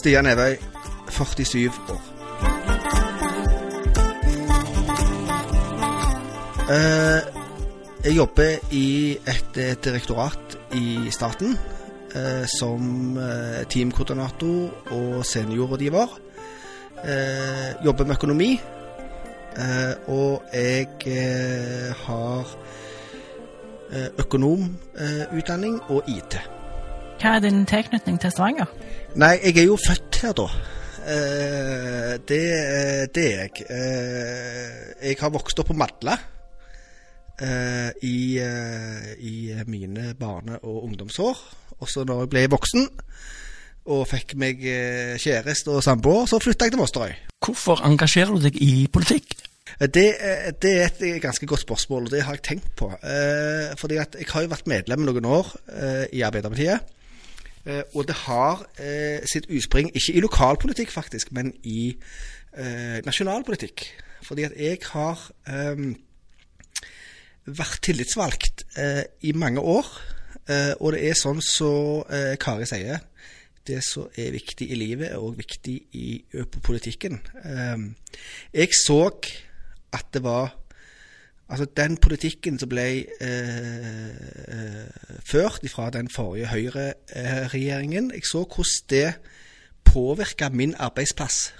Stian Evøy, 47 år. Eh, jeg jobber i et direktorat i staten eh, som eh, teamkoordinator og seniorrådgiver. Jobber med økonomi. Og jeg har økonomutdanning og IT. Hva er din tilknytning til Stavanger? Nei, jeg er jo født her, da. Eh, det, det er jeg. Eh, jeg har vokst opp på Madla eh, i, eh, i mine barne- og ungdomsår. Også når jeg ble voksen og fikk meg eh, kjæreste og samboer, så flytta jeg til Mosterøy. Hvorfor engasjerer du deg i politikk? Eh, Det, eh, det er et eh, ganske godt spørsmål, og det har jeg tenkt på. Eh, fordi at jeg har jo vært medlem noen år eh, i Arbeiderpartiet. Eh, og det har eh, sitt utspring ikke i lokalpolitikk, faktisk, men i eh, nasjonalpolitikk. Fordi at jeg har vært tillitsvalgt i mange år. Og det er sånn som så, Kari sier, det som er viktig i livet, er òg viktig i på politikken. Jeg så at det var Altså den politikken som ble eh, eh, ført fra den forrige Høyre-regjeringen Jeg så hvordan det påvirka min arbeidsplass.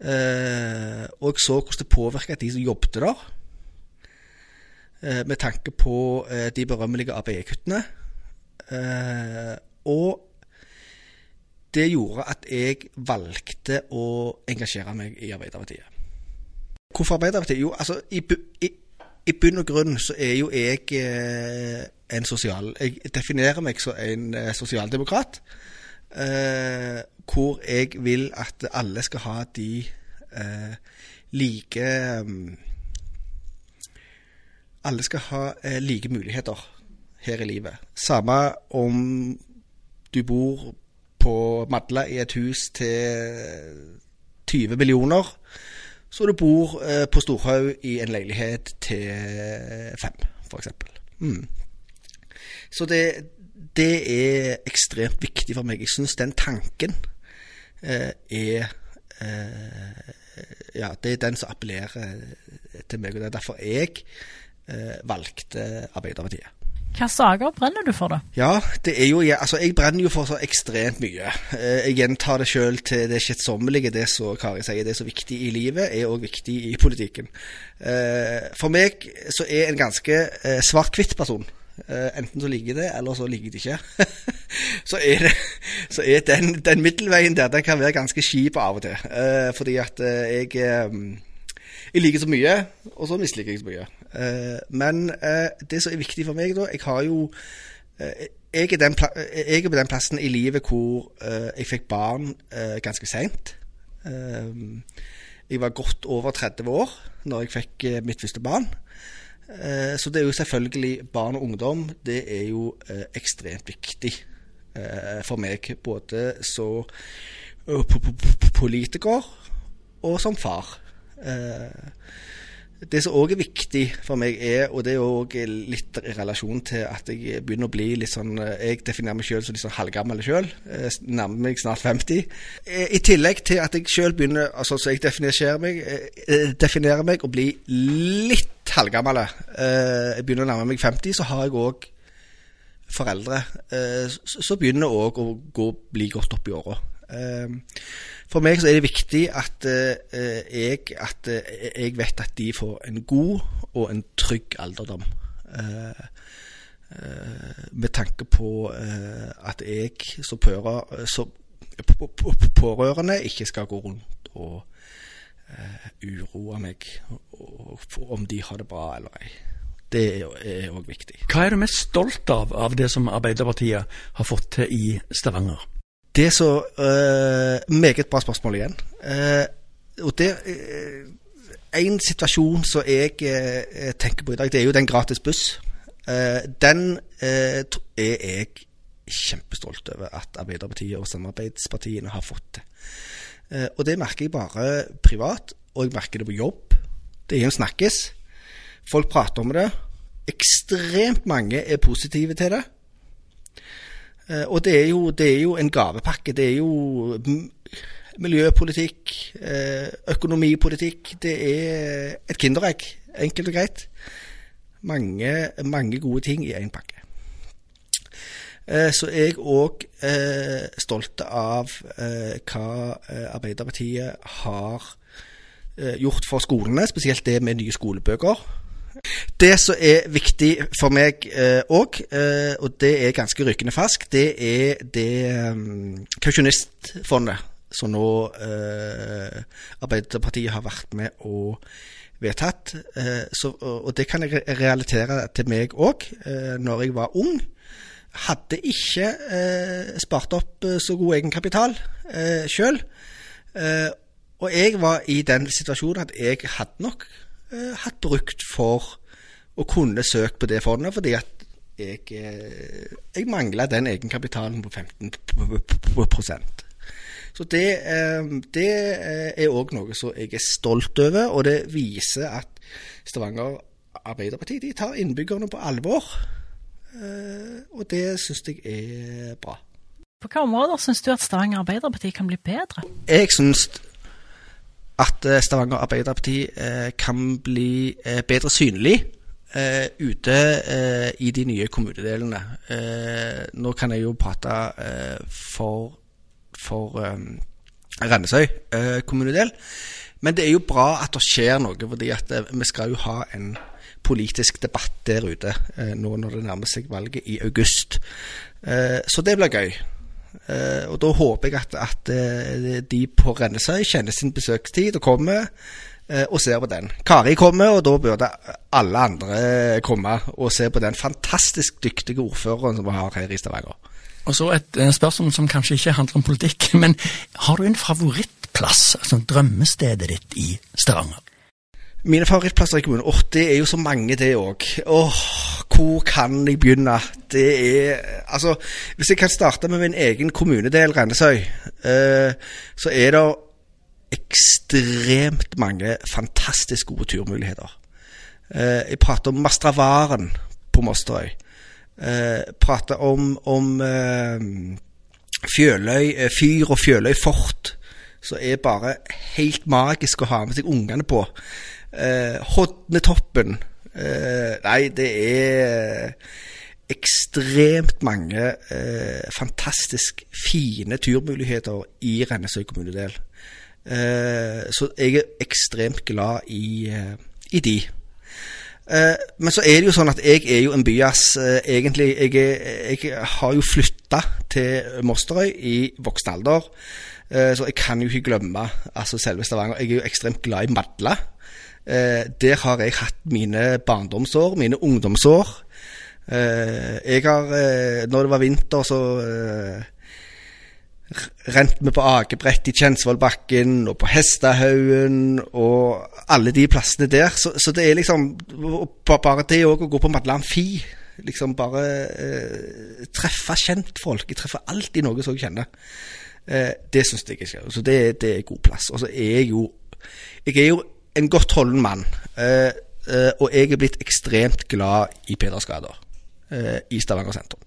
Eh, og jeg så hvordan det påvirka de som jobbet der. Eh, med tanke på eh, de berømmelige ABE-kuttene. Eh, og det gjorde at jeg valgte å engasjere meg i Arbeiderpartiet. Hvorfor Arbeiderpartiet? Jo, altså i, i, i bunn og grunn så er jo jeg eh, en sosial Jeg definerer meg som en eh, sosialdemokrat. Eh, hvor jeg vil at alle skal ha de eh, like mm, Alle skal ha eh, like muligheter her i livet. Samme om du bor på Madla i et hus til 20 millioner, så du bor eh, på Storhaug i en leilighet til fem, f.eks. Mm. Så det, det er ekstremt viktig for meg. Jeg syns den tanken eh, er eh, Ja, det er den som appellerer til meg. Og det er derfor jeg eh, valgte Arbeiderpartiet. Hva saker brenner du for, da? Ja, det er jo Altså, jeg brenner jo for så ekstremt mye. Eh, Jeg gjentar det sjøl til det kjedsommelige. Det som Kari sier, det er så viktig i livet, er òg viktig i politikken. Eh, For meg så er en ganske eh, svart-hvitt person. Enten så ligger det, eller så ligger det ikke. Så er, det, så er den, den middelveien der den kan være ganske kjip av og til. Fordi at jeg jeg liker så mye, og så misliker jeg så mye. Eh, men eh, det som er viktig for meg, da Jeg har jo eh, jeg, er den jeg er på den plassen i livet hvor jeg fikk barn ganske seint. Jeg var godt over 30 år når jeg fikk mitt første barn. Så det er jo selvfølgelig barn og ungdom. Det er jo ekstremt viktig for meg. Både så po- po- po- politiker og som far. Eh, det som òg er viktig for meg, er, og det er òg litt i relasjon til at jeg begynner å bli litt sånn eh, Jeg definerer meg sjøl som litt sånn halvgammel sjøl. Nærmer meg snart 50. Eh, I tillegg til at jeg sjøl begynner altså så jeg definerer meg, eh, definerer meg å bli litt halvgammel. Eh, Jeg begynner å nærme meg 50, så har jeg òg foreldre eh, så begynner òg å gå, bli godt opp i åra. Eh, For meg så er det viktig at, eh, jeg, at eh, jeg vet at de får en god og en trygg alderdom. Eh, eh, med tanke på eh, at jeg som pårørende ikke skal gå rundt og eh, uroe meg om de har det bra eller ei. Det er òg viktig. Hva er du mest stolt av av det som Arbeiderpartiet har fått til i Stavanger? Det er så uh, Meget bra spørsmål igjen. Uh, og det uh, En situasjon som jeg tenker på i dag, det er jo den gratis buss. den er jeg kjempestolt over at Arbeiderpartiet og samarbeidspartiene har fått til. og det merker jeg bare privat, og jeg merker det på jobb. Det er jo snakkes. Folk prater om det. Ekstremt mange er positive til det. Eh, og det er, jo, det er jo en gavepakke. Det er jo miljøpolitikk, eh, økonomipolitikk. Det er et kinderegg, enkelt og greit. Mange, mange gode ting i én pakke. Så så jeg òg stolt av hva Arbeiderpartiet har gjort for skolene, spesielt det med nye skolebøker. Det som er viktig for meg òg, eh, eh, og det er ganske rykende fersk, det er det um, kausjonistfondet som nå eh, Arbeiderpartiet har vært med og vedtatt. Eh, så, og det kan jeg realitere til meg òg, eh, når jeg var ung. Hadde ikke eh, spart opp så god egenkapital eh, sjøl. og jeg var i den situasjonen at jeg hadde nok eh, hatt brukt for å kunne søke på det fondet, fordi at jeg, eh, jeg mangla den egenkapitalen på 15% Så det, eh, det eh, er òg noe som jeg er stolt over, og det viser at Stavanger Arbeiderparti de tar innbyggerne på alvor. Eh, og det syns jeg er bra. På hvilke områder syns du at Stavanger Arbeiderparti kan bli bedre? Jeg syns at eh, Stavanger Arbeiderparti eh, kan bli eh, bedre synlig ute i de nye kommunedelene. nå kan jeg jo prate for, for Rennesøy kommunedel. Men det er jo bra at det skjer noe, fordi vi skal jo ha en politisk debatt der ute nå når det nærmer seg valget i august. Så det blir gøy. Uh, og da håper jeg at, at uh, de på Rennesøy kjenner sin besøkstid og kommer uh, og ser på den. Kari kommer, og da burde alle andre komme og se på den fantastisk dyktige ordføreren som vi har her i Stavanger. Og så et spørsmål som kanskje ikke handler om politikk, men har du en favorittplass, altså drømmestedet ditt i Stavanger? Mine favorittplasser i kommunen? Åh, det er jo så mange, det òg. Åh, hvor kan jeg begynne? Det er Altså, hvis jeg kan starte med min egen kommunedel, Rennesøy, eh, så er det ekstremt mange fantastisk gode turmuligheter. Eh, jeg prater om Mastravaren på Mosterøy. Eh, prater om, om Fjøløy fyr og Fjøløy fort, som er bare helt magisk å ha med seg ungene på. Eh, Hodnetoppen. Eh, nei, det er ekstremt mange eh, fantastisk fine turmuligheter i Rennesøy kommunedel. Eh, så jeg er ekstremt glad i, eh, i de. Eh, men så er det jo sånn at jeg er jo en byass, egentlig. Jeg, er, jeg, har jo flytta til Mosterøy i voksen alder. så jeg kan jo ikke glemme altså selve Stavanger. Jeg er jo ekstremt glad i Madla. Eh, der har jeg hatt mine barndomsår, mine ungdomsår. Eh, jeg har, eh, når det var vinter, så rent vi på akebrett i Kjensvollbakken og på Hestahaugen og alle de plassene der. Så, så det er liksom Bare det òg å gå på Madla Amfi Liksom bare eh, treffe kjentfolk. Jeg treffer alltid noe som jeg kjenner. Eh, det syns jeg ikke. Så det, det er god plass. Og så er jeg jo Jeg er jo en godt holden mann. Eh, eh, og jeg er blitt ekstremt glad i Pedersgata eh, i Stavanger sentrum.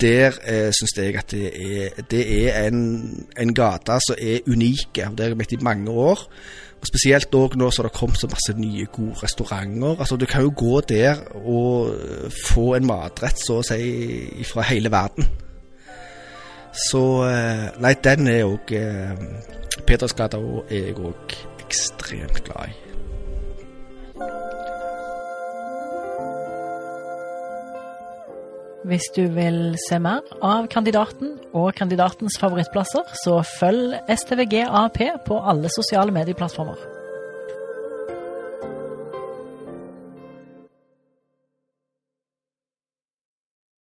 Der eh, syns jeg at det er, det er en, en gate som er unik. Der har jeg blitt i mange år. Og Spesielt òg nå som det har kommet så masse nye, gode restauranter. Altså Du kan jo gå der og eh, få en matrett så å si fra hele verden. Så eh, Nei, den er òg Pedersgata er jeg òg ekstremt glad i. Hvis du vil se mer av kandidaten og kandidatens favorittplasser, så følg STVG AP på alle sosiale medieplattformer.